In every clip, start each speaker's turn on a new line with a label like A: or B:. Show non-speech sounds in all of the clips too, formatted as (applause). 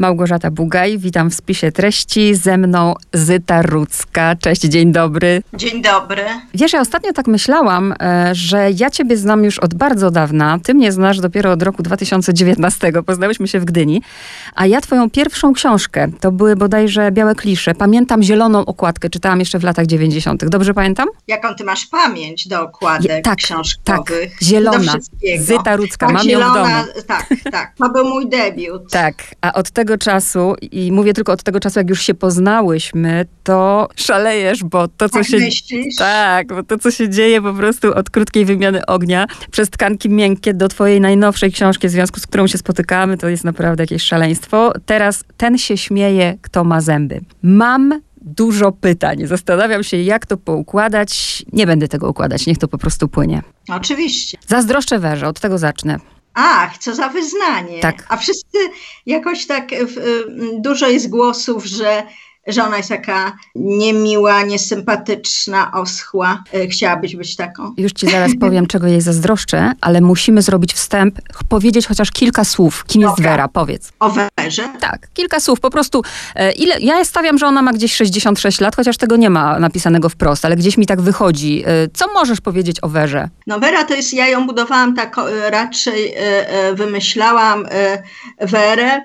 A: Małgorzata Bugaj, witam w spisie treści. Ze mną Zyta Rudzka. Cześć, dzień dobry.
B: Dzień dobry.
A: Wiesz, ja ostatnio tak myślałam, e, że ja ciebie znam już od bardzo dawna. Ty mnie znasz dopiero od roku 2019. Poznałyśmy się w Gdyni. A ja twoją pierwszą książkę, to były bodajże Białe Klisze. Pamiętam zieloną okładkę, czytałam jeszcze w latach 90. Dobrze pamiętam?
B: Jaką ty masz pamięć do okładek
A: Je, tak,
B: książkowych?
A: Tak, zielona. Zyta Rudzka,
B: tak,
A: mam
B: zielona,
A: ją w domu.
B: Tak, tak. To był mój debiut.
A: Tak, a od tego czasu, i mówię tylko od tego czasu, jak już się poznałyśmy, to szalejesz, bo to, co
B: tak
A: się...
B: myślisz?
A: Tak, bo to, co się dzieje po prostu od krótkiej wymiany ognia przez tkanki miękkie do twojej najnowszej książki, w związku z którą się spotykamy, to jest naprawdę jakieś szaleństwo. Teraz ten się śmieje, kto ma zęby. Mam dużo pytań. Zastanawiam się, jak to poukładać. Nie będę tego układać, niech to po prostu płynie.
B: Oczywiście.
A: Zazdroszczę Werze, od tego zacznę.
B: Ach, co za wyznanie.
A: Tak.
B: A wszyscy jakoś tak w, dużo jest głosów, że że ona jest taka niemiła, niesympatyczna, oschła. Y, Chciałabyś być taką?
A: Już ci zaraz powiem, czego jej zazdroszczę, ale musimy zrobić wstęp, powiedzieć chociaż kilka słów. Kim jest
B: Dobra.
A: Wera? Powiedz.
B: O Werze?
A: Tak, kilka słów. Po prostu, e, ile, ja stawiam, że ona ma gdzieś 66 lat, chociaż tego nie ma napisanego wprost, ale gdzieś mi tak wychodzi. E, Co możesz powiedzieć o Werze?
B: No Wera to jest, ja ją budowałam tak e, raczej, e, e, wymyślałam e, Werę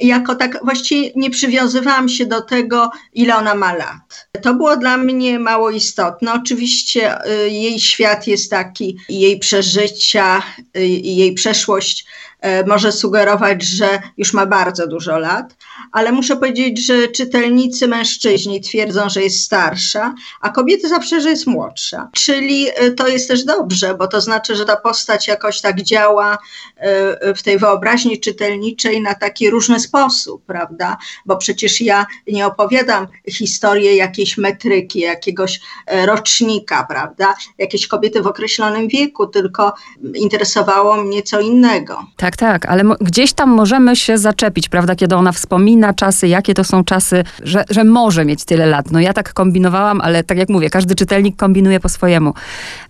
B: jako tak, właściwie nie przywiązywałam się do tego, ile ona ma lat. To było dla mnie mało istotne. Oczywiście e, jej świat jest taki, jej przeżycia, i jej przeszłość e, może sugerować, że już ma bardzo dużo lat, ale muszę powiedzieć, że czytelnicy mężczyźni twierdzą, że jest starsza, a kobiety zawsze, że jest młodsza. Czyli y, to jest też dobrze, bo to znaczy, że ta postać jakoś tak działa y, w tej wyobraźni czytelniczej na taki różny sposób, prawda? Bo przecież ja nie opowiadam historii jakiejś metryki, jakiegoś e, rocznika, prawda? Jakiejś kobiety w określonym wieku, tylko interesowało mnie co innego.
A: Tak, tak, ale gdzieś tam możemy się zaczepić, prawda, kiedy ona wspomina czasy, jakie to są czasy, że, że może mieć tyle lat. No ja tak kombinowałam, ale tak jak mówię, każdy czytelnik kombinuje po swojemu.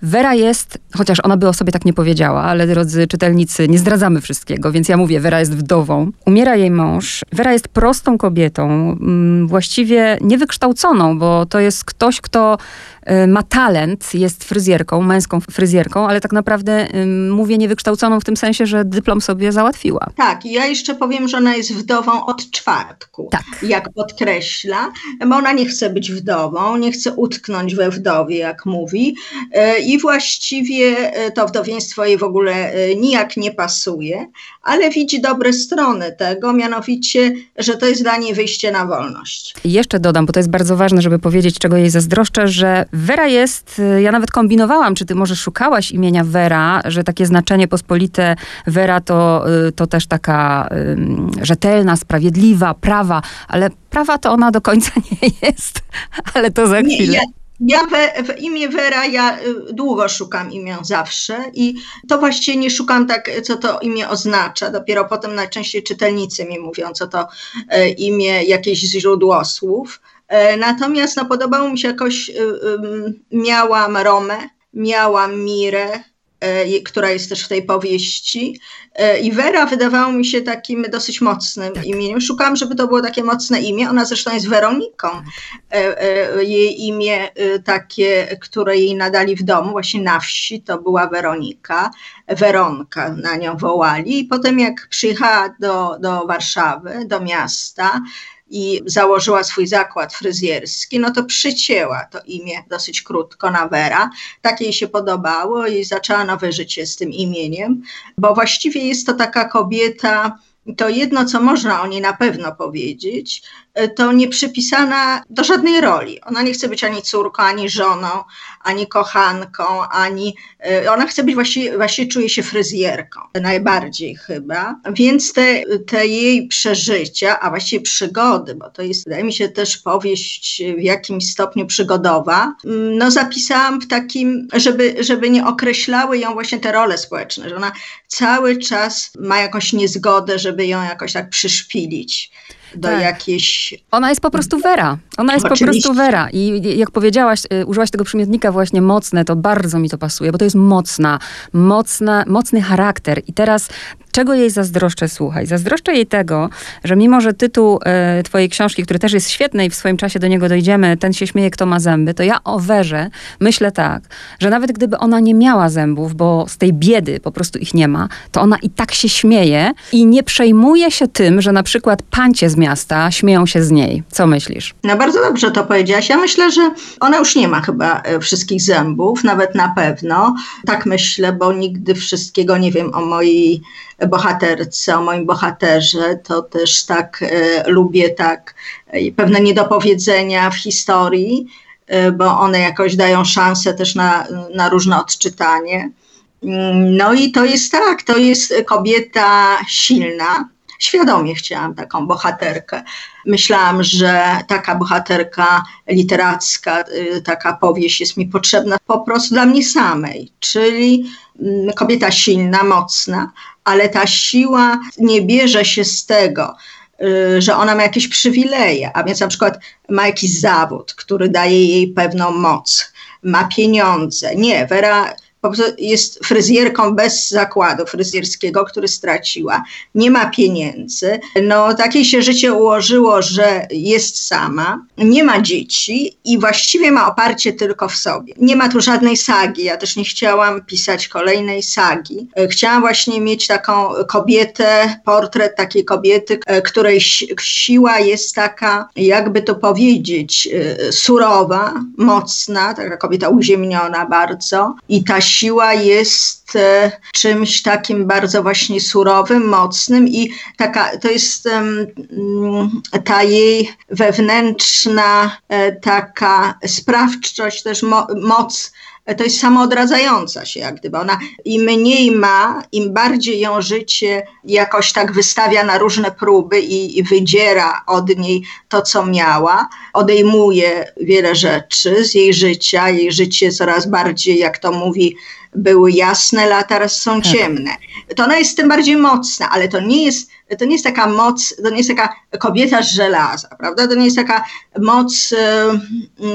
A: Wera jest, chociaż ona by o sobie tak nie powiedziała, ale drodzy czytelnicy, nie zdradzamy wszystkiego, więc ja mówię, Wera jest wdową. Umiera jej mąż. Wera jest prostą kobietą, mm, właściwie niewykształconą, bo to jest ktoś, kto ma talent, jest fryzjerką, męską fryzjerką, ale tak naprawdę ym, mówię niewykształconą w tym sensie, że dyplom sobie załatwiła.
B: Tak, i ja jeszcze powiem, że ona jest wdową od czwartku.
A: Tak.
B: Jak podkreśla, bo ona nie chce być wdową, nie chce utknąć we wdowie, jak mówi, e, i właściwie to wdowieństwo jej w ogóle nijak nie pasuje, ale widzi dobre strony tego, mianowicie, że to jest dla niej wyjście na wolność.
A: Jeszcze dodam, bo to jest bardzo ważne, żeby powiedzieć, czego jej zazdroszczę, że Wera jest, y, ja nawet kombinowałam, czy ty może szukałaś imienia Wera, że takie znaczenie pospolite Wera to, y, to też taka ym, rzetelna, sprawiedliwa, prawa, ale prawa to ona do końca (laughs) nie jest, ale to za
B: Nie,
A: chwilę.
B: ja, ja we, w imię Wera, ja y, długo szukam imię zawsze i to właściwie nie szukam tak, co to imię oznacza. Dopiero potem najczęściej czytelnicy mi mówią, co to imię, jakieś źródło słów. E, Natomiast no, podobało mi się jakoś, y, miałam Romę, miałam Mirę, e, która jest też w tej powieści. E, I Wera wydawało mi się takim dosyć mocnym imieniem. Szukałam, żeby to było takie mocne imię. Ona zresztą jest Weroniką. E, Jej imię e, takie, które jej nadali w domu, właśnie na wsi, to była Weronika. Weronka na nią wołali. I potem jak przyjechała do, do Warszawy, do miasta, i założyła swój zakład fryzjerski, no to przycięła to imię dosyć krótko na Wera. Tak jej się podobało i zaczęła nowe życie z tym imieniem, bo właściwie jest to taka kobieta, to jedno, co można o niej na pewno powiedzieć, to nie przypisana do żadnej roli. Ona nie chce być ani córką, ani żoną, ani kochanką, ani. e, Ona chce być właściwie, właściwie czuje się fryzjerką, najbardziej chyba. Więc te, te jej przeżycia, a właściwie przygody, bo to jest, wydaje mi się, też powieść w jakimś stopniu przygodowa, mm, no zapisałam w takim, żeby, żeby nie określały ją właśnie te role społeczne, że ona cały czas ma jakąś niezgodę, żeby ją jakoś tak przyszpilić. Do tak. jakiejś...
A: Ona jest po prostu Wera. Ona jest Oczywiście. po prostu Wera. I jak powiedziałaś, y, użyłaś tego przymiotnika właśnie mocne, to bardzo mi to pasuje, bo to jest mocna, mocna, mocny charakter. I teraz czego jej zazdroszczę? Słuchaj, zazdroszczę jej tego, że mimo, że tytuł e, twojej książki, który też jest świetny i w swoim czasie do niego dojdziemy, ten się śmieje, kto ma zęby, to ja o Werze myślę tak, że nawet gdyby ona nie miała zębów, bo z tej biedy po prostu ich nie ma, to ona i tak się śmieje i nie przejmuje się tym, że na przykład pancie z miasta śmieją się z niej. Co myślisz?
B: No bardzo dobrze to powiedziałaś. Ja myślę, że ona już nie ma chyba e, wszystkich zębów, nawet na pewno. Tak myślę, bo nigdy wszystkiego nie wiem o mojej bohaterce, o moim bohaterze, to też tak e, lubię tak e, pewne niedopowiedzenia w historii, e, bo one jakoś dają szansę też na, na różne odczytanie. Mm, no i to jest tak, to jest kobieta silna. Świadomie chciałam taką bohaterkę. Myślałam, że taka bohaterka literacka, taka powieść jest mi potrzebna po prostu dla mnie samej, czyli kobieta silna, mocna, ale ta siła nie bierze się z tego, y, że ona ma jakieś przywileje, a więc na przykład ma jakiś zawód, który daje jej pewną moc, ma pieniądze. Nie, prostu jest fryzjerką bez zakładu fryzjerskiego, który straciła. Nie ma pieniędzy. No, takie się życie ułożyło, że jest sama, nie ma dzieci i właściwie ma oparcie tylko w sobie. Nie ma tu żadnej sagi. Ja też nie chciałam pisać kolejnej sagi. Chciałam właśnie mieć taką kobietę, portret takiej kobiety, której siła jest taka, jakby to powiedzieć, y, surowa, mocna, taka kobieta uziemniona bardzo i ta siła jest e, czymś takim bardzo właśnie surowym, mocnym i taka, to jest ta jej wewnętrzna e, taka sprawczość, też moc to jest samoodradzająca się, jak gdyby. Ona im mniej ma, im bardziej ją życie jakoś tak wystawia na różne próby i, i wydziera od niej to, co miała, odejmuje wiele rzeczy z jej życia, jej życie coraz bardziej, jak to mówi, były jasne lata, teraz są tak. ciemne. To ona jest tym bardziej mocna, ale to nie jest, to nie jest taka moc, to nie jest taka kobieta z żelaza, prawda? To nie jest taka moc y,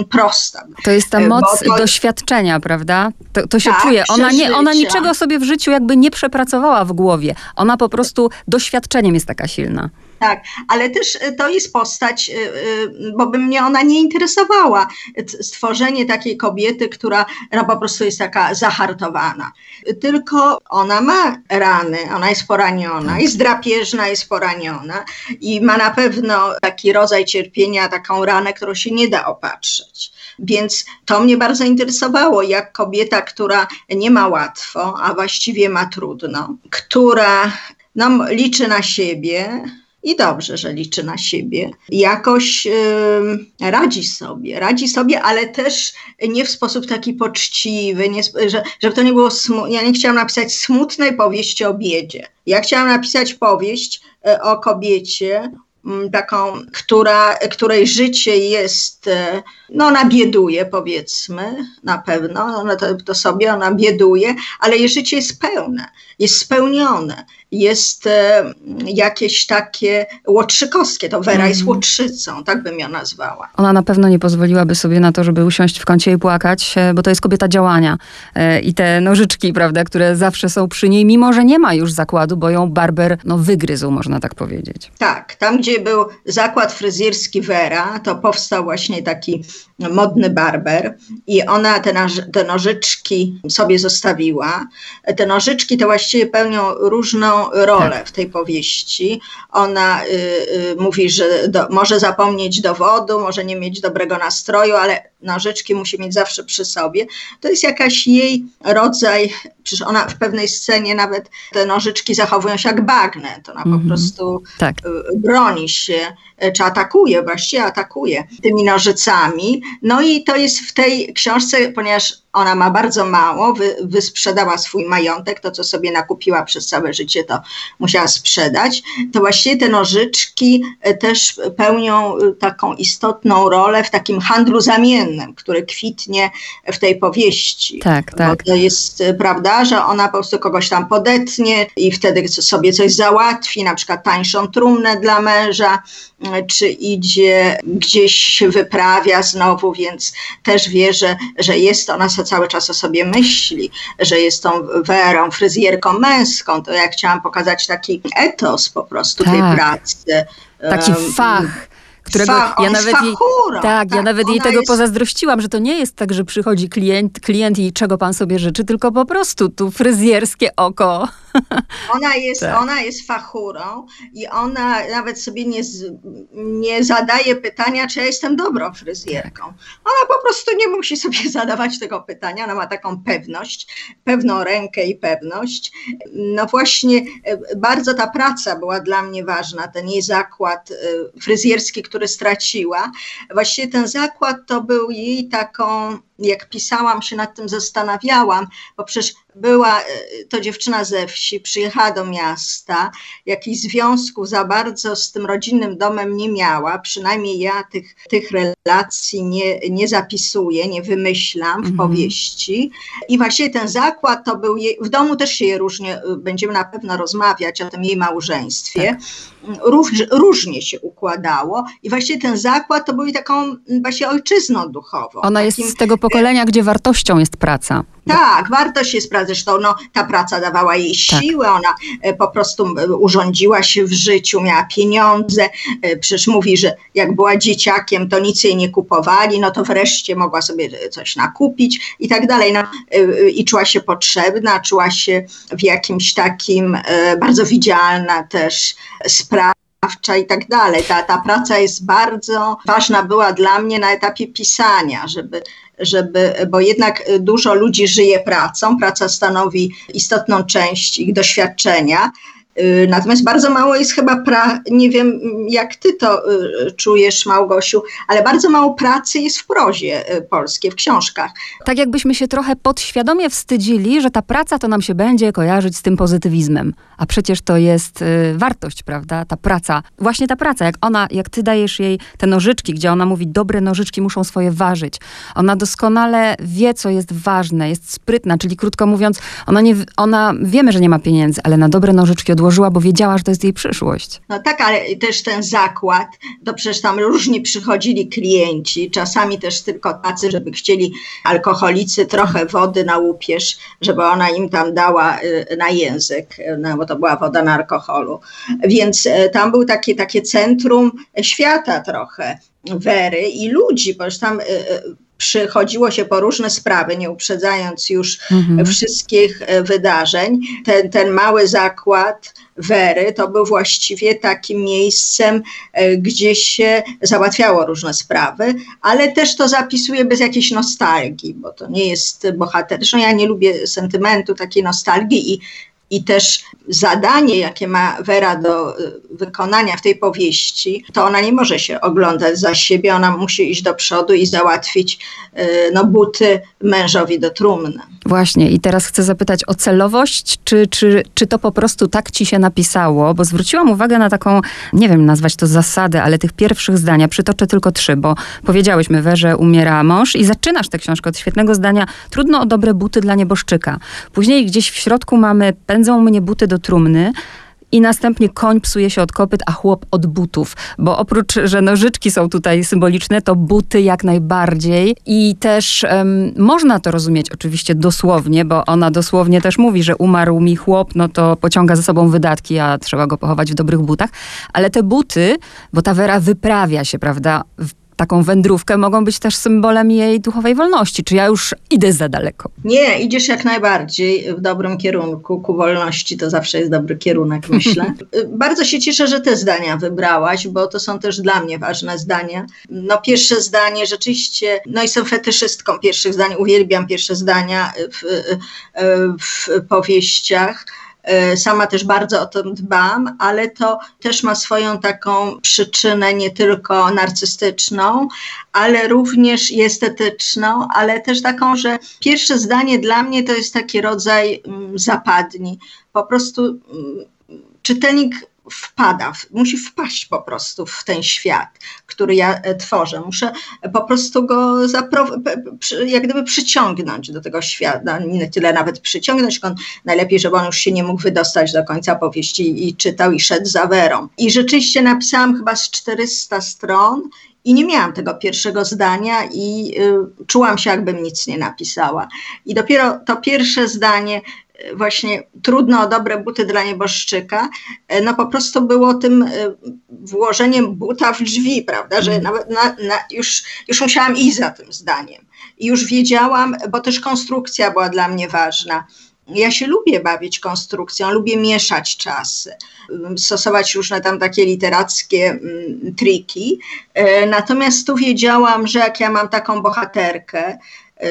B: prosta.
A: To jest ta moc to... doświadczenia, prawda? To, to się tak, czuje. Ona, nie, ona niczego sobie w życiu jakby nie przepracowała w głowie. Ona po prostu doświadczeniem jest taka silna.
B: Tak, ale też y, to jest postać, y, y, bo by mnie ona nie interesowała. Stworzenie takiej kobiety, która po prostu jest taka zahartowana. Tylko ona ma rany, ona jest poraniona, tak. jest drapieżna, jest poraniona i ma na pewno taki rodzaj cierpienia, taką ranę, którą się nie da opatrzyć. Więc to mnie bardzo interesowało, jak kobieta, która nie ma łatwo, a właściwie ma trudno, która no, liczy na siebie, i dobrze, że liczy na siebie. Jakoś yy, radzi sobie, radzi sobie, ale też nie w sposób taki poczciwy, nie, że, żeby to nie było smutne. Ja nie chciałam napisać smutnej powieści o biedzie. Ja chciałam napisać powieść y, o kobiecie, taką, która, której życie jest, e, no ona bieduje powiedzmy, na pewno, ona to, to sobie, ona bieduje, ale jej życie jest pełne, jest spełnione, jest e, jakieś takie łotrzykowskie, to Wera mm. jest mhm. łotrzycą, tak bym ją nazwała.
A: Ona na pewno nie pozwoliłaby sobie na to, żeby usiąść w kącie i płakać, e, bo to jest kobieta działania i te nożyczki, prawda, które zawsze są przy niej, mimo że nie ma już zakładu, bo ją barber no, wygryzł, można tak powiedzieć.
B: Tak, tam gdzie był zakład fryzjerski Vera, to powstał właśnie taki modny barber i ona te, te nożyczki sobie zostawiła. Te nożyczki to właściwie pełnią różną rolę tak. w tej powieści. Ona y, y, mówi, że do, może zapomnieć dowodu, może nie mieć dobrego nastroju, ale nożyczki musi mieć zawsze przy sobie. To jest jakaś jej rodzaj, przecież ona w pewnej scenie nawet te nożyczki zachowują się jak bagnet, ona mm -hmm. po mhm. prostu tak. Y, broni się, czy atakuje, właściwie atakuje tymi nożycami. No i to jest w tej książce, ponieważ ona ma bardzo mało, wy, wysprzedała swój majątek, to co sobie nakupiła przez całe życie, to musiała sprzedać, to właściwie te nożyczki też pełnią taką istotną rolę w takim handlu zamiennym który kwitnie w tej powieści.
A: Tak, tak.
B: Bo to jest prawda, że ona po prostu kogoś tam podetnie i wtedy sobie coś załatwi, na przykład tańszą trumnę dla męża, czy idzie gdzieś wyprawia znowu, więc też wie, że, jest ona co cały czas o sobie myśli, że jest tą Werą, fryzjerką męską. To ja chciałam pokazać taki etos po prostu tak. tej pracy.
A: Taki fach którego
B: Fach,
A: ja nawet jej, tak,
B: tak,
A: ja nawet jej tego
B: jest-
A: pozazdrościłam, że to nie jest tak, że przychodzi klient, klient i czego pan sobie życzy, tylko po prostu tu fryzjerskie oko. (laughs)
B: Ona jest,
A: Tak.
B: ona jest fachurą i ona nawet sobie nie, nie zadaje pytania, czy ja jestem dobrą fryzjerką. Ona po prostu nie musi sobie (laughs) zadawać tego pytania, ona ma taką pewność, pewną rękę i pewność. No właśnie, e, bardzo ta praca była dla mnie ważna, ten jej zakład e, fryzjerski, który straciła. Właściwie ten zakład to był jej taką, jak pisałam, się nad tym zastanawiałam, bo przecież była e, to dziewczyna ze wsi, przyjechała do miasta, jakichś związków za bardzo z tym rodzinnym domem nie miała, przynajmniej ja tych, tych relacji nie, nie zapisuję, nie wymyślam w
A: Mhm.
B: powieści. I właśnie ten zakład to był jej, w domu też się je różnie, y, będziemy na pewno rozmawiać o tym jej małżeństwie. Róż, różnie się układało i właśnie ten zakład to był jej taką mm, właśnie ojczyzną duchową.
A: Ona jest
B: takim-
A: z tego pokolenia, gdzie wartością jest praca.
B: tak, warto się sprawdzać. Zresztą no, ta praca dawała jej
A: Tak.
B: siłę, ona e, po prostu urządziła się w życiu, miała pieniądze. Przecież mówi, że jak była dzieciakiem, to nic jej nie kupowali, no to wreszcie mogła sobie coś nakupić i tak dalej. No, e, e, I czuła się potrzebna, czuła się w jakimś takim e, bardzo widzialna też sprawcza i tak dalej. Ta, ta praca jest bardzo ważna była dla mnie na etapie pisania, żeby, żeby, bo jednak dużo ludzi żyje pracą, praca stanowi istotną część ich doświadczenia. Y, Natomiast bardzo mało jest chyba, pra, nie wiem jak ty to y, czujesz, Małgosiu, ale bardzo mało pracy jest w prozie y, polskiej, w książkach.
A: Tak jakbyśmy się trochę podświadomie wstydzili, że ta praca to nam się będzie kojarzyć z tym pozytywizmem. A przecież to jest wartość, prawda? Ta praca. Właśnie ta praca, jak ona, jak ty dajesz jej te nożyczki, gdzie ona mówi, dobre nożyczki muszą swoje ważyć. Ona doskonale wie, co jest ważne, jest sprytna, czyli krótko mówiąc, ona, nie, ona wiemy, że nie ma pieniędzy, ale na dobre nożyczki odłożyła, bo wiedziała, że to jest jej przyszłość.
B: No tak, ale też ten zakład, to przecież tam różni przychodzili klienci, czasami też tylko tacy, żeby chcieli alkoholicy trochę wody na łupież, żeby ona im tam dała y, na język, y, no bo to była woda na alkoholu. Więc y, tam był takie, takie centrum świata trochę, Wery i ludzi, bo już tam przychodziło się po różne sprawy, nie uprzedzając już
A: Mhm.
B: wszystkich e, wydarzeń. Ten, ten mały zakład Wery to był właściwie takim miejscem, e, gdzie się załatwiało różne sprawy, ale też to zapisuje bez jakiejś nostalgii, bo to nie jest bohater. Zresztą ja nie lubię sentymentu, takiej nostalgii i i też zadanie, jakie ma Wera do y, wykonania w tej powieści, to ona nie może się oglądać za siebie, ona musi iść do przodu i załatwić y, no, buty mężowi do trumny.
A: Właśnie, i teraz chcę zapytać o celowość, czy, czy, czy to po prostu tak ci się napisało? Bo zwróciłam uwagę na taką, nie wiem nazwać to zasadę, ale tych pierwszych zdania, przytoczę tylko trzy, bo powiedziałyśmy, Werze umiera mąż i zaczynasz tę książkę od świetnego zdania, trudno o dobre buty dla nieboszczyka. Później gdzieś w środku mamy, pędzą mnie buty do trumny, i następnie koń psuje się od kopyt, a chłop od butów. Bo oprócz, że nożyczki są tutaj symboliczne, to buty jak najbardziej. I też em, można to rozumieć oczywiście dosłownie, bo ona dosłownie też mówi, że umarł mi chłop, no to pociąga za sobą wydatki, a trzeba go pochować w dobrych butach. Ale te buty, bo ta Wera wyprawia się, prawda, taką wędrówkę, mogą być też symbolem jej duchowej wolności. Czy ja już idę za daleko?
B: Nie, idziesz jak najbardziej w dobrym kierunku. Ku wolności to zawsze jest dobry kierunek, myślę. (laughs) Bardzo się cieszę, że te zdania wybrałaś, bo to są też dla mnie ważne zdania. No pierwsze zdanie rzeczywiście, no jestem fetyszystką pierwszych zdań, uwielbiam pierwsze zdania w, w powieściach. Y, Sama też bardzo o to dbam, ale to też ma swoją taką przyczynę nie tylko narcystyczną, ale również estetyczną, ale też taką, że pierwsze zdanie dla mnie to jest taki rodzaj mm, zapadni. Po prostu mm, czytelnik wpada, musi wpaść po prostu w ten świat, który ja e, tworzę. Muszę po prostu go jak gdyby przyciągnąć do tego świata, nie tyle nawet przyciągnąć, on, najlepiej, żeby on już się nie mógł wydostać do końca powieści i, czytał i szedł za werą. I rzeczywiście napisałam chyba z 400 stron i nie miałam tego pierwszego zdania i y, czułam się, jakbym nic nie napisała. I dopiero to pierwsze zdanie, właśnie trudno o dobre buty dla nieboszczyka, y, no po prostu było tym y, włożeniem buta w drzwi, prawda, że mhm. nawet na, na, już, już musiałam iść za tym zdaniem. I już wiedziałam, bo też konstrukcja była dla mnie ważna ja się lubię bawić konstrukcją, lubię mieszać czasy, stosować różne tam takie literackie triki. E, natomiast tu wiedziałam, że jak ja mam taką bohaterkę e,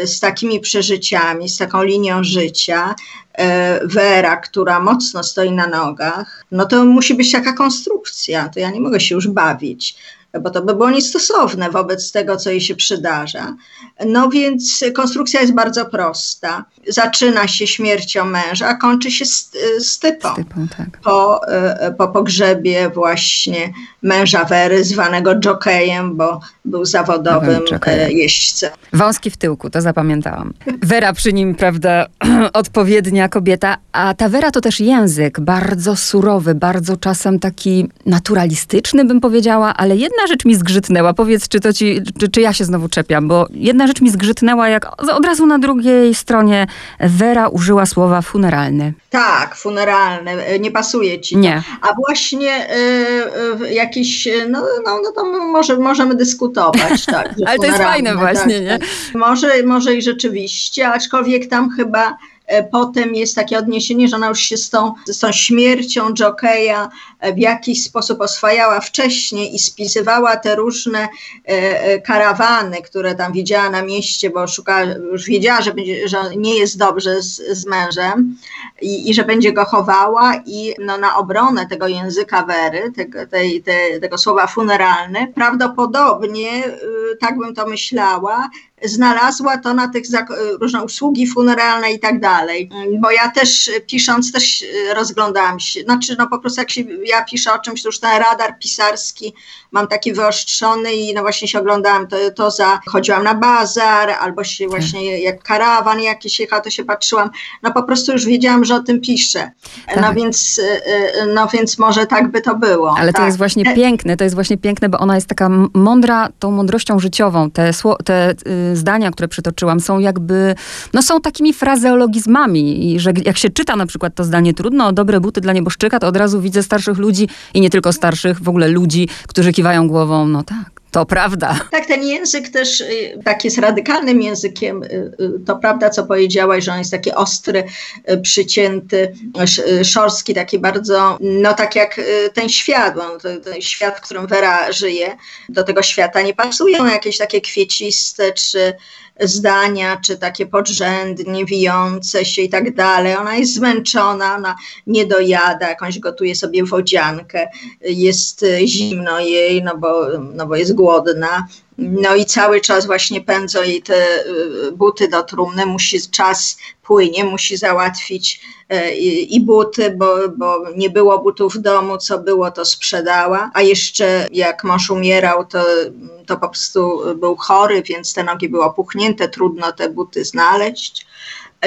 B: z takimi przeżyciami, z taką linią życia, e, Wera, która mocno stoi na nogach, no to musi być taka konstrukcja, to ja nie mogę się już bawić bo to by było niestosowne wobec tego, co jej się przydarza. No więc konstrukcja jest bardzo prosta. Zaczyna się śmiercią męża, a kończy się stypą. stypą tak. po, e, po pogrzebie właśnie męża Wery, zwanego jokejem, bo był zawodowym e, jeźdźcem.
A: Wąski w tyłku, to zapamiętałam. Wera przy nim, prawda, (clears throat) odpowiednia kobieta, a ta Wera to też język bardzo surowy, bardzo czasem taki naturalistyczny, bym powiedziała, ale jedna rzecz mi zgrzytnęła. Powiedz, czy to ci, czy, czy ja się znowu czepiam, bo jedna rzecz mi zgrzytnęła, jak od razu na drugiej stronie Wera użyła słowa funeralny.
B: Tak, funeralny, e, nie pasuje ci. To.
A: Nie.
B: A właśnie y, y, jakiś, no, no, no to może, możemy dyskutować, tak. (laughs)
A: Ale to jest fajne tak, właśnie, nie?
B: Tak. Może, może i rzeczywiście, aczkolwiek tam chyba potem jest takie odniesienie, że ona już się z tą, z tą śmiercią Jokeja e, w jakiś sposób oswajała wcześniej i spisywała te różne e, karawany, które tam widziała na mieście, bo szukała, już wiedziała, że, będzie, że nie jest dobrze z, z mężem i, i, że będzie go chowała i no, na obronę tego języka Wery, tego, tej, te, tego słowa funeralny, prawdopodobnie, tak bym to myślała, znalazła to na tych różne usługi funeralne i tak dalej. Bo ja też pisząc, też rozglądałam się, znaczy no po prostu jak się, ja piszę o czymś, to już ten radar pisarski mam taki wyostrzony i no właśnie się oglądałam to, to za, chodziłam na bazar, albo się właśnie jak karawan jakiś jechał, to się patrzyłam, no po prostu już wiedziałam, że o tym piszę. No tak. więc, y, no więc może tak by to było.
A: Ale
B: tak.
A: to jest właśnie piękne, to jest właśnie piękne, bo ona jest taka mądra tą mądrością życiową. Te, te y, zdania, które przytoczyłam są jakby, no są takimi frazeologizmami i że jak się czyta na przykład to zdanie trudno dobre buty dla nieboszczyka, to od razu widzę starszych ludzi i nie tylko starszych, w ogóle ludzi, którzy kiwają głową, no tak. To prawda.
B: Tak, ten język też y, tak jest radykalnym językiem. Y, y, to prawda, co powiedziałaś, że on jest taki ostry, przycięty, szorstki, taki bardzo, no tak jak ten świat, bo ten świat, w którym Wera żyje, do tego świata nie pasują jakieś takie kwieciste czy zdania, czy takie podrzędnie, wijące się i tak dalej. Ona jest zmęczona, ona nie dojada, jakąś gotuje sobie wodziankę, jest zimno jej, no bo, no bo jest głodna. No i cały czas właśnie pędzą jej te y, buty do trumny, musi czas płynie, musi załatwić y, i buty, bo, bo nie było butów w domu, co było to sprzedała, a jeszcze jak mąż umierał, to, to po prostu był chory, więc te nogi były opuchnięte, trudno te buty znaleźć.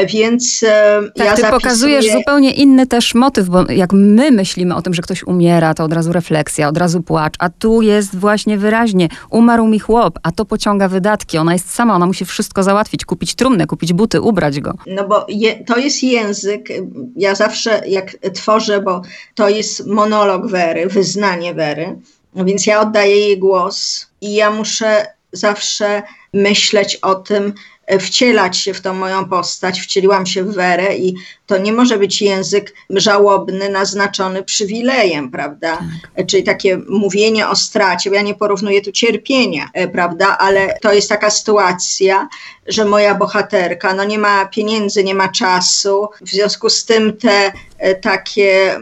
B: Więc e,
A: tak,
B: ja
A: ty
B: zapisuję...
A: pokazujesz zupełnie inny też motyw, bo jak my myślimy o tym, że ktoś umiera, to od razu refleksja, od razu płacz, a tu jest właśnie wyraźnie, umarł mi chłop, a to pociąga wydatki, ona jest sama, ona musi wszystko załatwić, kupić trumnę, kupić buty, ubrać go.
B: No bo je, to jest język, ja zawsze jak tworzę, bo to jest monolog Wery, wyznanie Wery, więc ja oddaję jej głos i ja muszę zawsze myśleć o tym, wcielać się w tą moją postać, wcieliłam się w Werę i to nie może być język żałobny, naznaczony przywilejem, prawda? Tak. Czyli takie mówienie o stracie, ja nie porównuję tu cierpienia, e, prawda? Ale to jest taka sytuacja, że moja bohaterka no nie ma pieniędzy, nie ma czasu, w związku z tym te e, takie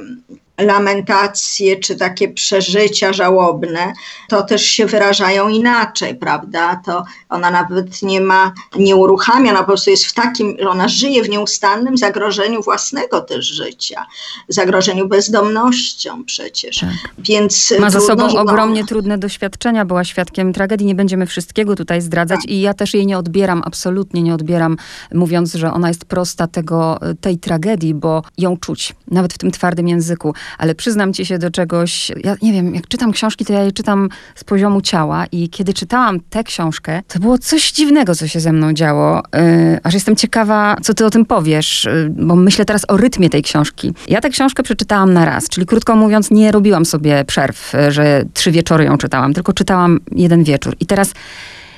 B: lamentacje czy takie przeżycia żałobne, to też się wyrażają inaczej, prawda? To ona nawet nie ma, nie uruchamia, ona po prostu jest w takim, że ona żyje w nieustannym zagrożeniu własnego też życia, zagrożeniu bezdomnością przecież. Tak. Więc
A: ma za sobą ogromnie trudne doświadczenia, była świadkiem tragedii, nie będziemy wszystkiego tutaj zdradzać tak. i ja też jej nie odbieram, absolutnie nie odbieram, mówiąc, że ona jest prosta tego, tej tragedii, bo ją czuć, nawet w tym twardym języku ale przyznam ci się do czegoś, ja nie wiem, jak czytam książki, to ja je czytam z poziomu ciała i kiedy czytałam tę książkę, to było coś dziwnego, co się ze mną działo, yy, aż jestem ciekawa, co ty o tym powiesz, yy, bo myślę teraz o rytmie tej książki. Ja tę książkę przeczytałam na raz, czyli krótko mówiąc, nie robiłam sobie przerw, yy, że trzy wieczory ją czytałam, tylko czytałam jeden wieczór. I teraz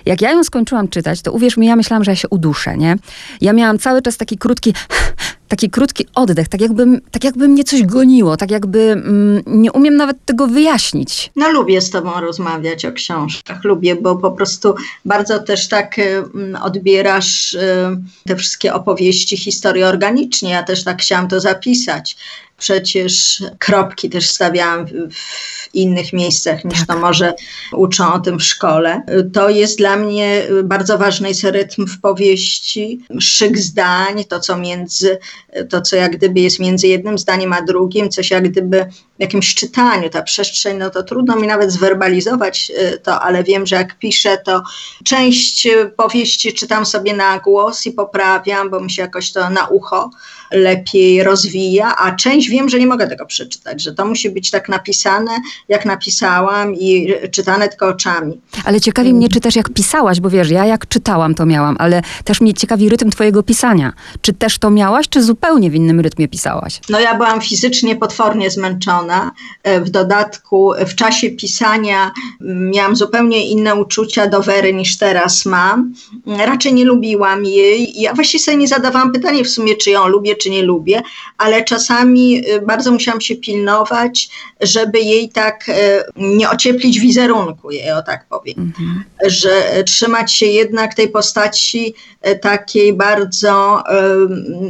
A: jak ja ją skończyłam czytać, to uwierz mi, ja myślałam, że ja się uduszę, nie? Ja miałam cały czas taki krótki taki krótki oddech, tak jakby, tak jakby mnie coś goniło, tak jakby mm, nie umiem nawet tego wyjaśnić.
B: No lubię z tobą rozmawiać o książkach, lubię, bo po prostu bardzo też tak y, odbierasz y, te wszystkie opowieści, historie organicznie. Ja też tak chciałam to zapisać. Przecież kropki też stawiałam w innych miejscach niż tak. to może uczą o tym w szkole. To jest dla mnie bardzo ważny jest rytm w powieści, szyk zdań, to co między, to co jak gdyby jest między jednym zdaniem a drugim, coś jak gdyby jakimś czytaniu, ta przestrzeń, no to trudno mi nawet zwerbalizować y, to, ale wiem, że jak piszę, to część powieści czytam sobie na głos i poprawiam, bo mi się jakoś to na ucho lepiej rozwija, a część wiem, że nie mogę tego przeczytać, że to musi być tak napisane, jak napisałam i czytane tylko oczami.
A: Ale ciekawi mnie, czy też jak pisałaś, bo wiesz, ja jak czytałam, to miałam, ale też mnie ciekawi rytm twojego pisania. Czy też to miałaś, czy zupełnie w innym rytmie pisałaś?
B: No ja byłam fizycznie potwornie zmęczona. E, w dodatku w czasie pisania miałam zupełnie inne uczucia do Wery niż teraz mam. Raczej nie lubiłam jej. Ja właściwie sobie nie zadawałam pytania w sumie, czy ją lubię, czy nie lubię, ale czasami y, bardzo musiałam się pilnować, żeby jej tak y, nie ocieplić wizerunku, jej o tak powiem. Mhm. Że trzymać się jednak tej postaci y, takiej bardzo,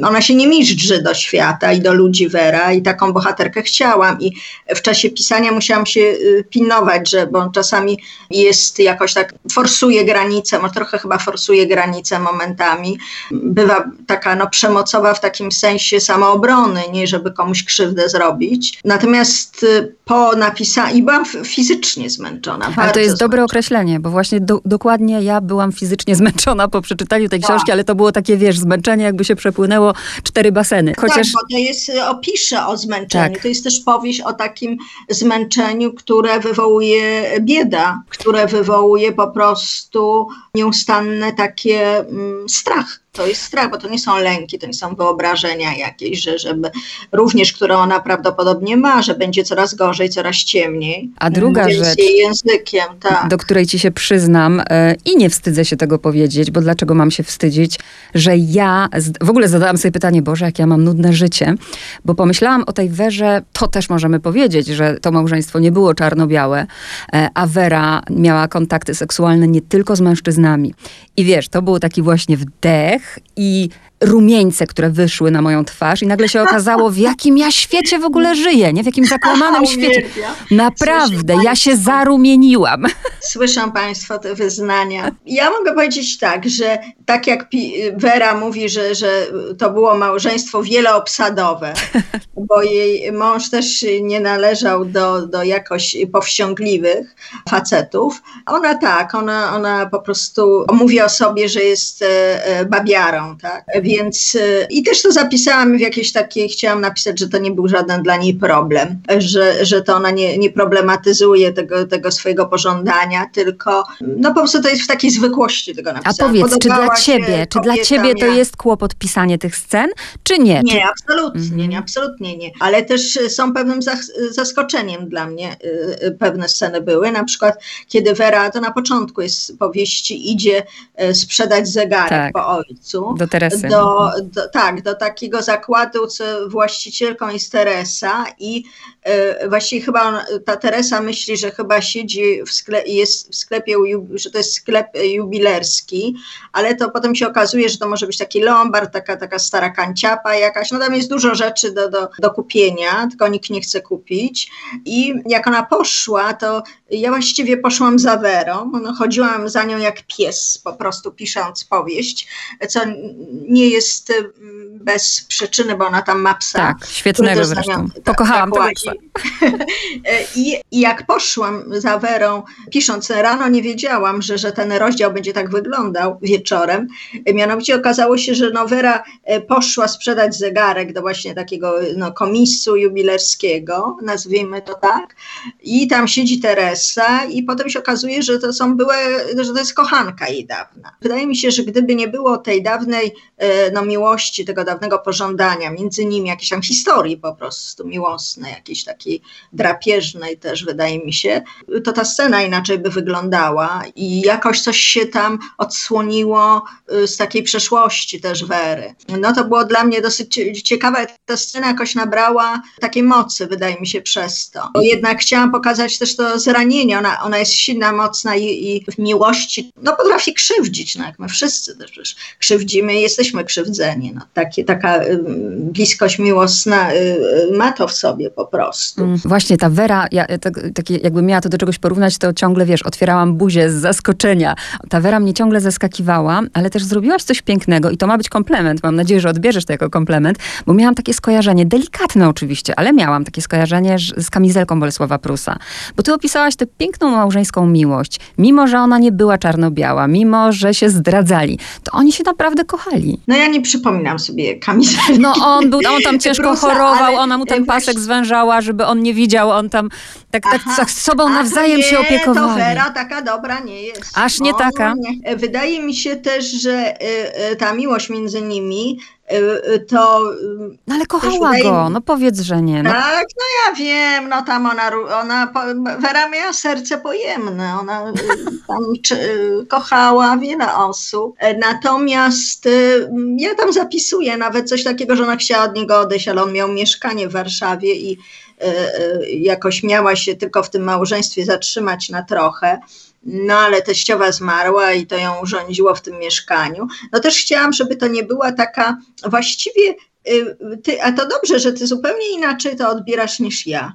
B: ona się nie miżdży do świata i do ludzi Vera i taką bohaterkę chciałam i w czasie pisania musiałam się pilnować, że bo czasami jest jakoś tak, forsuje granice, może trochę chyba forsuje granice momentami, bywa taka no przemocowa w takim sensie samoobrony, nie żeby komuś krzywdę zrobić. Natomiast y, po napisaniu, i byłam fizycznie zmęczona.
A: Ale to jest
B: zmęczona.
A: dobre określenie, bo właśnie do, dokładnie ja byłam fizycznie (laughs) zmęczona po przeczytaniu tej książki, tak. ale to było takie, wiesz, zmęczenie, jakby się przepłynęło cztery baseny.
B: Tak, Chociaż... Tak, bo to jest, y, opisze o zmęczeniu. Tak. To jest też powieść o takim zmęczeniu, które wywołuje bieda, które wywołuje po prostu nieustanne takie mm, strach to jest strach, bo to nie są lęki, to nie są wyobrażenia jakieś, że żeby również, które ona prawdopodobnie ma, że będzie coraz gorzej, coraz ciemniej.
A: A druga rzecz,
B: jej językiem, tak.
A: do której ci się przyznam yy, i nie wstydzę się tego powiedzieć, bo dlaczego mam się wstydzić, że ja w ogóle zadałam sobie pytanie, Boże, jak ja mam nudne życie, bo pomyślałam o tej Werze, to też możemy powiedzieć, że to małżeństwo nie było czarno-białe, yy, a Wera miała kontakty seksualne nie tylko z mężczyznami. I wiesz, to był taki właśnie wdech, i rumieńce, które wyszły na moją twarz i nagle się okazało, w jakim ja świecie w ogóle żyję, nie? W jakim zakłamanym (laughs) świecie. Naprawdę, ja się zarumieniłam.
B: Słyszą Państwo te wyznania. Ja mogę powiedzieć tak, że tak jak Vera mówi, że, że to było małżeństwo wieloobsadowe, (laughs) bo jej mąż też nie należał do, do jakoś powściągliwych facetów. Ona tak, ona, ona po prostu mówi o sobie, że jest e, e, babiarą, tak? Więc y, i też to zapisałam w jakiejś takiej, chciałam napisać, że to nie był żaden dla niej problem, że, że to ona nie, nie problematyzuje tego, tego swojego pożądania, tylko no po prostu to jest w takiej zwykłości tego napisania.
A: A powiedz, czy dla ciebie, czy dla ciebie to jest kłopot pisanie tych scen, czy nie?
B: Nie, absolutnie, mhm. nie, absolutnie nie. Ale też są pewnym zaskoczeniem dla mnie y, y, pewne sceny były, na przykład kiedy Vera, to na początku jest powieści, idzie sprzedać zegarek tak. po ojcu.
A: Do Teresy.
B: Do do, do, tak, do takiego zakładu, co właścicielką jest Teresa i y, właściwie chyba on, ta Teresa myśli, że chyba siedzi w jest w sklepie, że to jest sklep jubilerski, ale to potem się okazuje, że to może być taki lombard, taka, taka stara kanciapa jakaś, no tam jest dużo rzeczy do, do, do kupienia, tylko nikt nie chce kupić. I jak ona poszła, to ja właściwie poszłam za Werą, no, chodziłam za nią jak pies, po prostu pisząc powieść, co nie jest mm, bez przyczyny, bo ona tam ma psa.
A: Tak, świetnego zresztą. Pokochałam tak, tego (laughs)
B: I, I jak poszłam za Werą, pisząc rano, nie wiedziałam, że, że ten rozdział będzie tak wyglądał wieczorem. Mianowicie okazało się, że no Wera e, poszła sprzedać zegarek do właśnie takiego no, komisu jubilerskiego, nazwijmy to tak, i tam siedzi Teresa i potem się okazuje, że to są były, że to jest kochanka jej dawna. Wydaje mi się, że gdyby nie było tej dawnej e, no, miłości, tego dawnego pożądania, między nimi jakiejś tam historii po prostu miłosnej, jakiejś takiej drapieżnej też wydaje mi się, to ta scena inaczej by wyglądała i jakoś coś się tam odsłoniło y, z takiej przeszłości też Wery. No to było dla mnie dosyć ciekawe, ta scena jakoś nabrała takiej mocy, wydaje mi się, przez to. Jednak chciałam pokazać też to zranienie, ona, ona jest silna, mocna i, i w miłości, no potrafi krzywdzić, no jak my wszyscy też przecież krzywdzimy jesteśmy krzywdzeni. No, takie, taka y, bliskość miłosna y, ma to w sobie po prostu. Mm,
A: właśnie ta Wera, ja, tak, tak, jakby miała to do czegoś porównać, to ciągle, wiesz, otwierałam buzię z zaskoczenia. Ta Wera mnie ciągle zaskakiwała, ale też zrobiłaś coś pięknego i to ma być komplement. Mam nadzieję, że odbierzesz to jako komplement, bo miałam takie skojarzenie, delikatne oczywiście, ale miałam takie skojarzenie z kamizelką Bolesława Prusa. Bo ty opisałaś tę piękną małżeńską miłość. Mimo, że ona nie była czarno-biała, mimo, że się zdradzali, to oni się naprawdę kochali.
B: No ja nie przypominam sobie kamizelki.
A: No on był, on tam ciężko Prusa, chorował, ona mu ten pasek zwężała, żeby on nie widział, on tam tak, tak z sobą nawzajem nie, się opiekowali.
B: to Vera taka dobra nie jest.
A: Aż nie taka?
B: Nie. Wydaje mi się też, że y, y, ta miłość między nimi to...
A: No ale kochała go, no powiedz, że nie. No.
B: Tak, no ja wiem, no tam ona, ona Wera miała serce pojemne, ona (laughs) tam kochała wiele osób, natomiast ja tam zapisuję nawet coś takiego, że ona chciała od niego odejść, ale on miał mieszkanie w Warszawie i E, e, jakoś miała się tylko w tym małżeństwie zatrzymać na trochę. No ale teściowa zmarła i to ją urządziło w tym mieszkaniu. No też chciałam, żeby to nie była taka właściwie, y, ty, a to dobrze, że ty zupełnie inaczej to odbierasz niż ja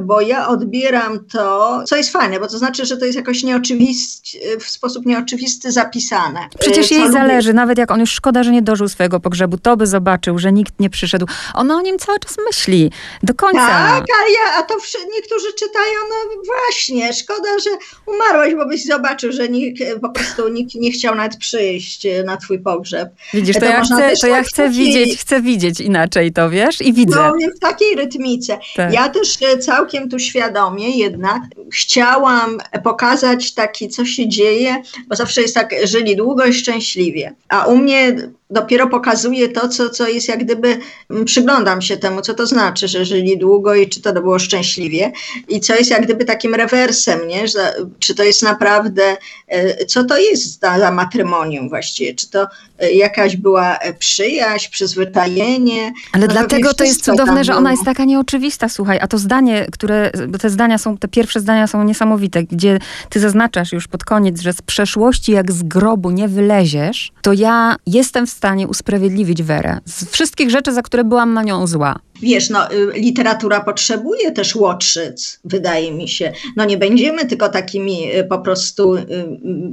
B: bo ja odbieram to, co jest fajne, bo to znaczy, że to jest jakoś nieoczywisty, w sposób nieoczywisty zapisane.
A: Przecież jej lubię. zależy, nawet jak on już szkoda, że nie dożył swojego pogrzebu, to by zobaczył, że nikt nie przyszedł. Ona o nim cały czas myśli, do końca.
B: Tak, a, ja, a to niektórzy czytają, no właśnie, szkoda, że umarłeś, bo byś zobaczył, że nikt, po prostu nikt nie chciał nawet przyjść na twój pogrzeb.
A: Widzisz, to, to ja chcę, to ja chcę widzieć, chcę widzieć inaczej to, wiesz, i widzę.
B: No, w takiej rytmice. Tak. Ja też e, cały całkiem tu świadomie jednak chciałam pokazać taki, co się dzieje, bo zawsze jest tak, żyli długo i szczęśliwie. A u mnie dopiero pokazuje to, co, co jest jak gdyby, mm, przyglądam się temu, co to znaczy, że żyli długo i czy to było szczęśliwie i co jest jak gdyby takim rewersem, nie? Że, czy to jest naprawdę, e, co to jest za, za matrymonium właściwie, czy to e, jakaś była e, przyjaźń, przyzwyczajenie.
A: Ale no dlatego to jest cudowne, że ona jest taka nieoczywista, słuchaj, a to zdanie, które, bo te zdania są, te pierwsze zdania są niesamowite, gdzie ty zaznaczasz już pod koniec, że z przeszłości jak z grobu nie wyleziesz, to ja jestem w stanie usprawiedliwić Werę z wszystkich rzeczy, za które byłam na nią zła.
B: Wiesz, no, y, literatura potrzebuje też łotrzyc, wydaje mi się. No nie będziemy tylko takimi y, po prostu, y,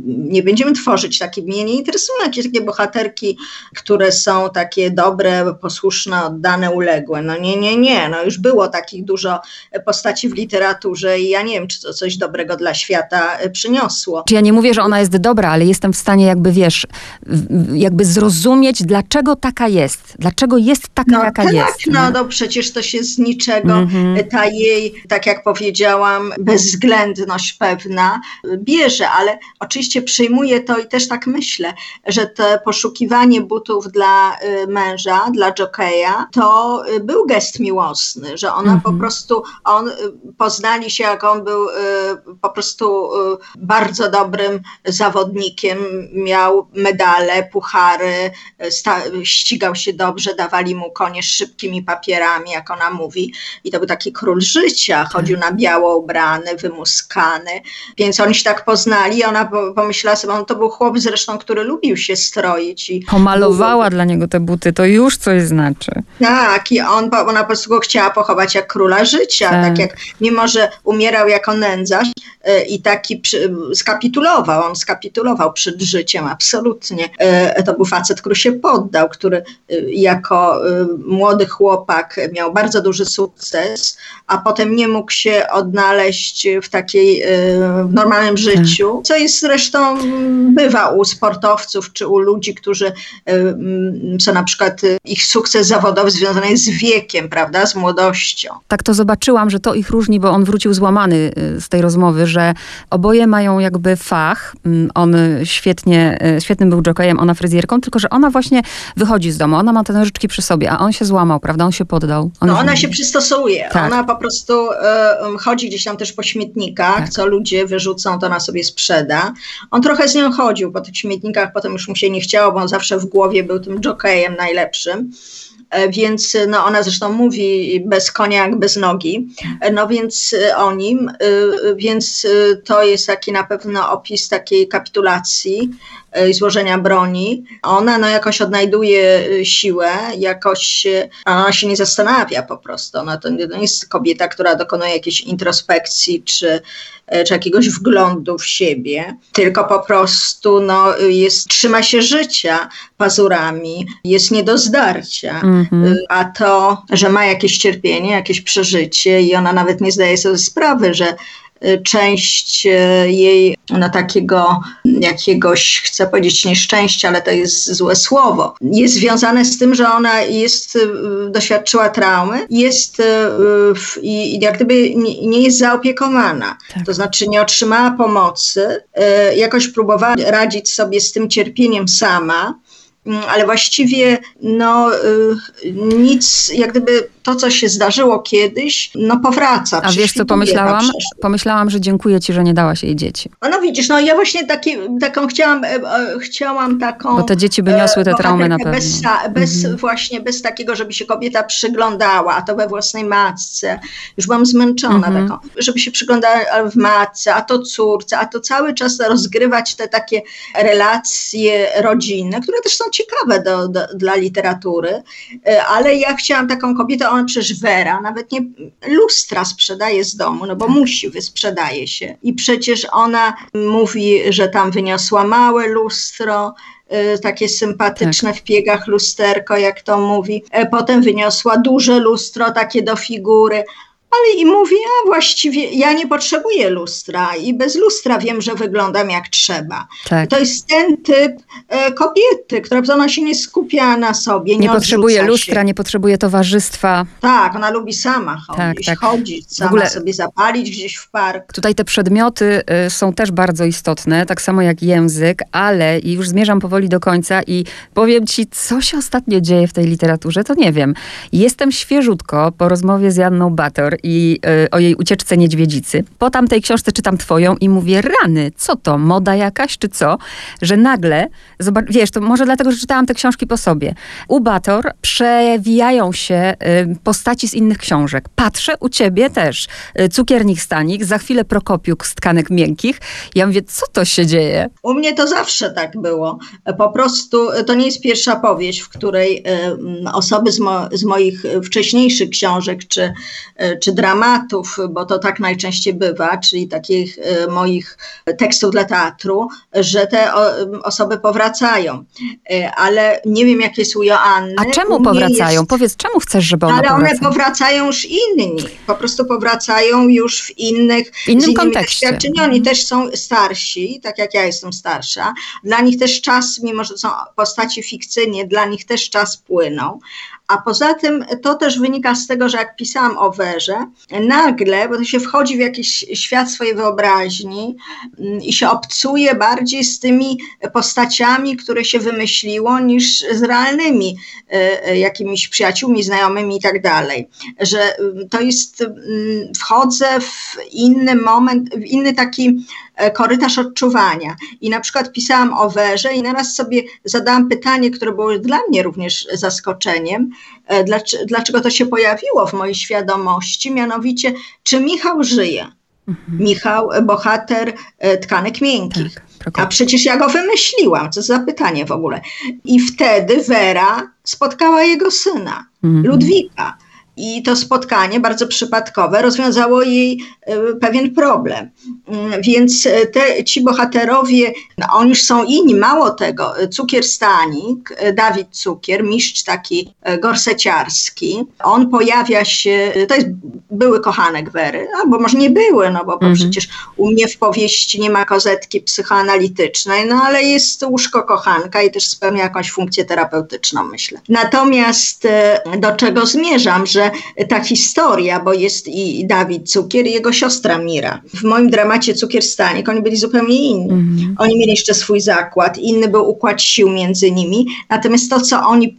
B: nie będziemy tworzyć takich, mnie nie interesują jakieś takie bohaterki, które są takie dobre, posłuszne, oddane, uległe. No nie, nie, nie, no już było takich dużo postaci w literaturze i ja nie wiem, czy to coś dobrego dla świata przyniosło.
A: Czy ja nie mówię, że ona jest dobra, ale jestem w stanie jakby, wiesz, jakby zrozumieć, dlaczego taka jest, dlaczego jest taka,
B: no,
A: jaka
B: tak,
A: jest.
B: No, no przecież to się z niczego mm-hmm. ta jej, tak jak powiedziałam, bezwzględność pewna bierze, ale oczywiście przyjmuję to i też tak myślę, że to poszukiwanie butów dla y, męża, dla jokeja, to y, był gest miłosny, że ona po prostu, on poznali się, jak on był po prostu bardzo dobrym zawodnikiem, miał medale, puchary, ścigał się dobrze, dawali mu konie z szybkimi papierami, jak ona mówi. I to był taki król życia, chodził na biało ubrany, wymuskany. Więc oni się tak poznali. Ona pomyślała sobie, on to był chłop zresztą, który lubił się stroić. I
A: Pomalowała dla niego te buty, to już coś znaczy.
B: Tak, i on, ona po prostu go chciała pochować jak króla życia. Tak. tak jak, mimo że umierał jako nędzarz e, i taki przy, skapitulował, on skapitulował przed życiem, absolutnie. E, to był facet, który się poddał, który e, jako młody chłopak miał bardzo duży sukces, a potem nie mógł się odnaleźć w takiej w normalnym życiu, co jest zresztą bywa u sportowców czy u ludzi, którzy są na przykład ich sukces zawodowy związany jest z wiekiem, prawda, z młodością.
A: Tak to zobaczyłam, że to ich różni, bo on wrócił złamany z tej rozmowy, że oboje mają jakby fach. On świetnie, świetnym był jokejem, ona fryzjerką, tylko że ona właśnie wychodzi z domu, ona ma te nożyczki przy sobie, a on się złamał, prawda? On się poddał.
B: On no ona się przystosuje. Tak. Ona po prostu y, chodzi gdzieś tam też po śmietnikach, tak. co ludzie wyrzucą, to ona sobie sprzeda. On trochę z nią chodził po tych śmietnikach, potem już mu się nie chciało, bo on zawsze w głowie był tym jokejem najlepszym. E, więc no ona zresztą mówi bez konia jak bez nogi, e, no więc e, o nim, więc to jest taki na pewno opis takiej kapitulacji i złożenia broni. Ona no jakoś odnajduje siłę, jakoś ona się nie zastanawia po prostu. Ona to nie jest kobieta, która dokonuje jakiejś introspekcji czy, czy jakiegoś wglądu w siebie, tylko po prostu no, jest, trzyma się życia pazurami, jest nie do zdarcia. Mm Mhm. A to, że ma jakieś cierpienie, jakieś przeżycie i ona nawet nie zdaje sobie sprawy, że y, część y, jej no, takiego jakiegoś, chcę powiedzieć nieszczęścia, ale to jest złe słowo, jest związane z tym, że ona jest, y, doświadczyła traumy jest i jak gdyby nie jest zaopiekowana. Tak. To znaczy nie otrzymała pomocy, jakoś próbowała radzić sobie z tym cierpieniem sama, ale właściwie no, y, nic, jak gdyby to, co się zdarzyło kiedyś, no powraca.
A: A wiesz, co pomyślałam? Pomyślałam, że dziękuję ci, że nie dałaś jej dzieci.
B: No widzisz, no ja właśnie taki, taką chciałam, e, e, chciałam taką...
A: Bo te dzieci by niosły te e, traumy na pewno.
B: Bez, bez mhm. właśnie, bez takiego, żeby się kobieta przyglądała, a to we własnej matce. Już byłam zmęczona mhm. taką, żeby się przyglądała w matce, a to córce, a to cały czas rozgrywać te takie relacje rodzinne, które też są ciekawe do, do, dla literatury, ale ja chciałam taką kobietę, on przecież Vera nawet nie lustra sprzedaje z domu, no bo tak. musi, wysprzedaje się. I przecież ona mówi, że tam wyniosła małe lustro, y, takie sympatyczne tak. w piegach lusterko, jak to mówi. E, potem wyniosła duże lustro, takie do figury ale i mówi, a właściwie ja nie potrzebuję lustra i bez lustra wiem, że wyglądam jak trzeba. Tak. To jest ten typ e, kobiety, która ona się nie skupia na sobie, nie,
A: nie potrzebuje lustra, się. nie potrzebuje towarzystwa.
B: Tak, ona lubi sama chodzić, tak, tak. chodzić, sama ogóle, sobie zapalić gdzieś w park.
A: Tutaj te przedmioty y, są też bardzo istotne, tak samo jak język, ale i już zmierzam powoli do końca i powiem ci, co się ostatnio dzieje w tej literaturze, to nie wiem. Jestem świeżutko po rozmowie z Janną Bator i y, o jej ucieczce niedźwiedzicy. Po tamtej książce czytam twoją i mówię, rany, co to, moda jakaś czy co? Że nagle, zobacz, wiesz, to może dlatego, że czytałam te książki po sobie. U Bator przewijają się y, postaci z innych książek. Patrzę u ciebie też. Y, cukiernik Stanik, za chwilę Prokopiuk z tkanek miękkich. Ja mówię, co to się dzieje?
B: U mnie to zawsze tak było. Po prostu to nie jest pierwsza powieść, w której osoby z, mo z moich wcześniejszych książek czy, czy dramatów, bo to tak najczęściej bywa, czyli takich e, moich tekstów dla teatru, że te osoby powracają. E, ale nie wiem, jak jest u Joanny.
A: A czemu powracają? Jest... Powiedz, czemu chcesz, żeby one
B: Ale
A: one
B: powracają już inni. Po prostu powracają już w innych,
A: w innym kontekście.
B: Oni też są starsi, tak jak ja jestem starsza. Dla nich też czas, mimo że są postaci fikcyjnie, dla nich też czas płynął A poza tym to też wynika z tego, że jak pisałam o Werze, nagle, bo to się wchodzi w jakiś świat swojej wyobraźni mm, i się obcuje bardziej z tymi postaciami, które się wymyśliło, niż z realnymi e, e, jakimiś przyjaciółmi, znajomymi i tak dalej. Że mm, to jest, mm, wchodzę w inny moment, w inny taki korytarz odczuwania. I na przykład pisałam o Werze i naraz sobie zadałam pytanie, które było dla mnie również zaskoczeniem, dlaczego to się pojawiło w mojej świadomości, mianowicie, czy Michał żyje? Mhm. Michał, bohater tkanek miękkich. Tak. A przecież ja go wymyśliłam, co za pytanie w ogóle. I wtedy Wera spotkała jego syna, mhm. Ludwika. I to spotkanie, bardzo przypadkowe, rozwiązało jej e, pewien problem. Mm, więc e, te, ci bohaterowie, no, oni już są inni. Mało tego, Cukier Stanik, e, Dawid Cukier, mistrz taki gorseciarski, on pojawia się, to jest były kochanek Wery, albo może nie były, no bo, bo mhm. przecież u mnie w powieści nie ma kozetki psychoanalitycznej, no ale jest łóżko kochanka i też spełnia jakąś funkcję terapeutyczną, myślę. Natomiast do czego zmierzam, że że ta historia, bo jest i Dawid Cukier i jego siostra Mira. W moim dramacie Cukier Stanik oni byli zupełnie inni. Mm. Oni mieli jeszcze swój zakład, inny był układ sił między nimi, natomiast to, co oni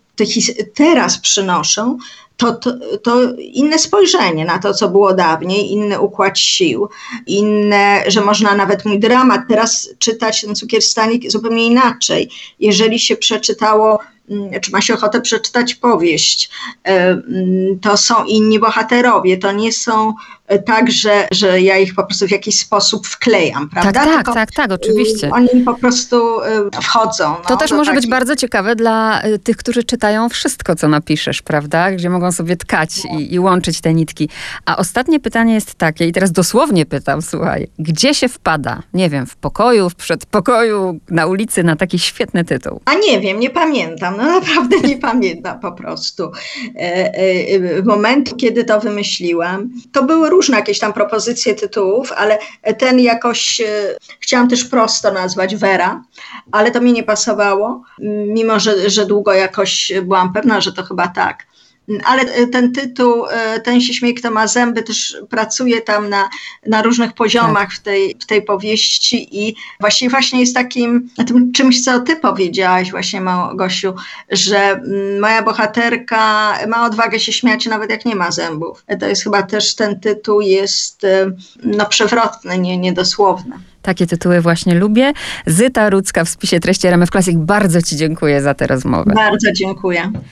B: teraz przynoszą, to, to, to, inne spojrzenie na to, co było dawniej, inny układ sił, inne, że można nawet mój dramat teraz czytać, ten cukier stanik zupełnie inaczej. Jeżeli się przeczytało czy ma się ochotę przeczytać powieść, e, mm, to są inni bohaterowie, to nie są e, tak, że, że ja ich po prostu w jakiś sposób wklejam, prawda?
A: Tak, tak, Tylko tak, tak, oczywiście.
B: Oni po prostu e, wchodzą. No,
A: to też może takich... być bardzo ciekawe dla tych, którzy czytają wszystko, co napiszesz, prawda? Gdzie mogą sobie tkać no. i, i łączyć te nitki. A ostatnie pytanie jest takie, i teraz dosłownie pytam, słuchaj, gdzie się wpada? Nie wiem, w pokoju, w przedpokoju, na ulicy na taki świetny tytuł.
B: A nie wiem, nie pamiętam no naprawdę nie pamiętam po prostu e, e, momentu, kiedy to wymyśliłam. To były różne jakieś tam propozycje tytułów, ale ten jakoś e, chciałam też prosto nazwać Vera, ale to mi nie pasowało, mimo że, że długo jakoś byłam pewna, że to chyba tak. Ale e, ten tytuł, e, ten się śmieje, kto ma zęby, też pracuje tam na, na różnych poziomach tak. w, tej, w tej powieści i właściwie właśnie jest takim tym czymś, co ty powiedziałaś właśnie, Gosiu, że mm, moja bohaterka ma odwagę się śmiać nawet jak nie ma zębów. To jest chyba też ten tytuł jest e, no przewrotny, nie, niedosłowny.
A: Takie tytuły właśnie lubię. Zyta Rudzka w spisie treści RMF Classic. Bardzo Ci dziękuję za tę rozmowę.
B: Bardzo dziękuję.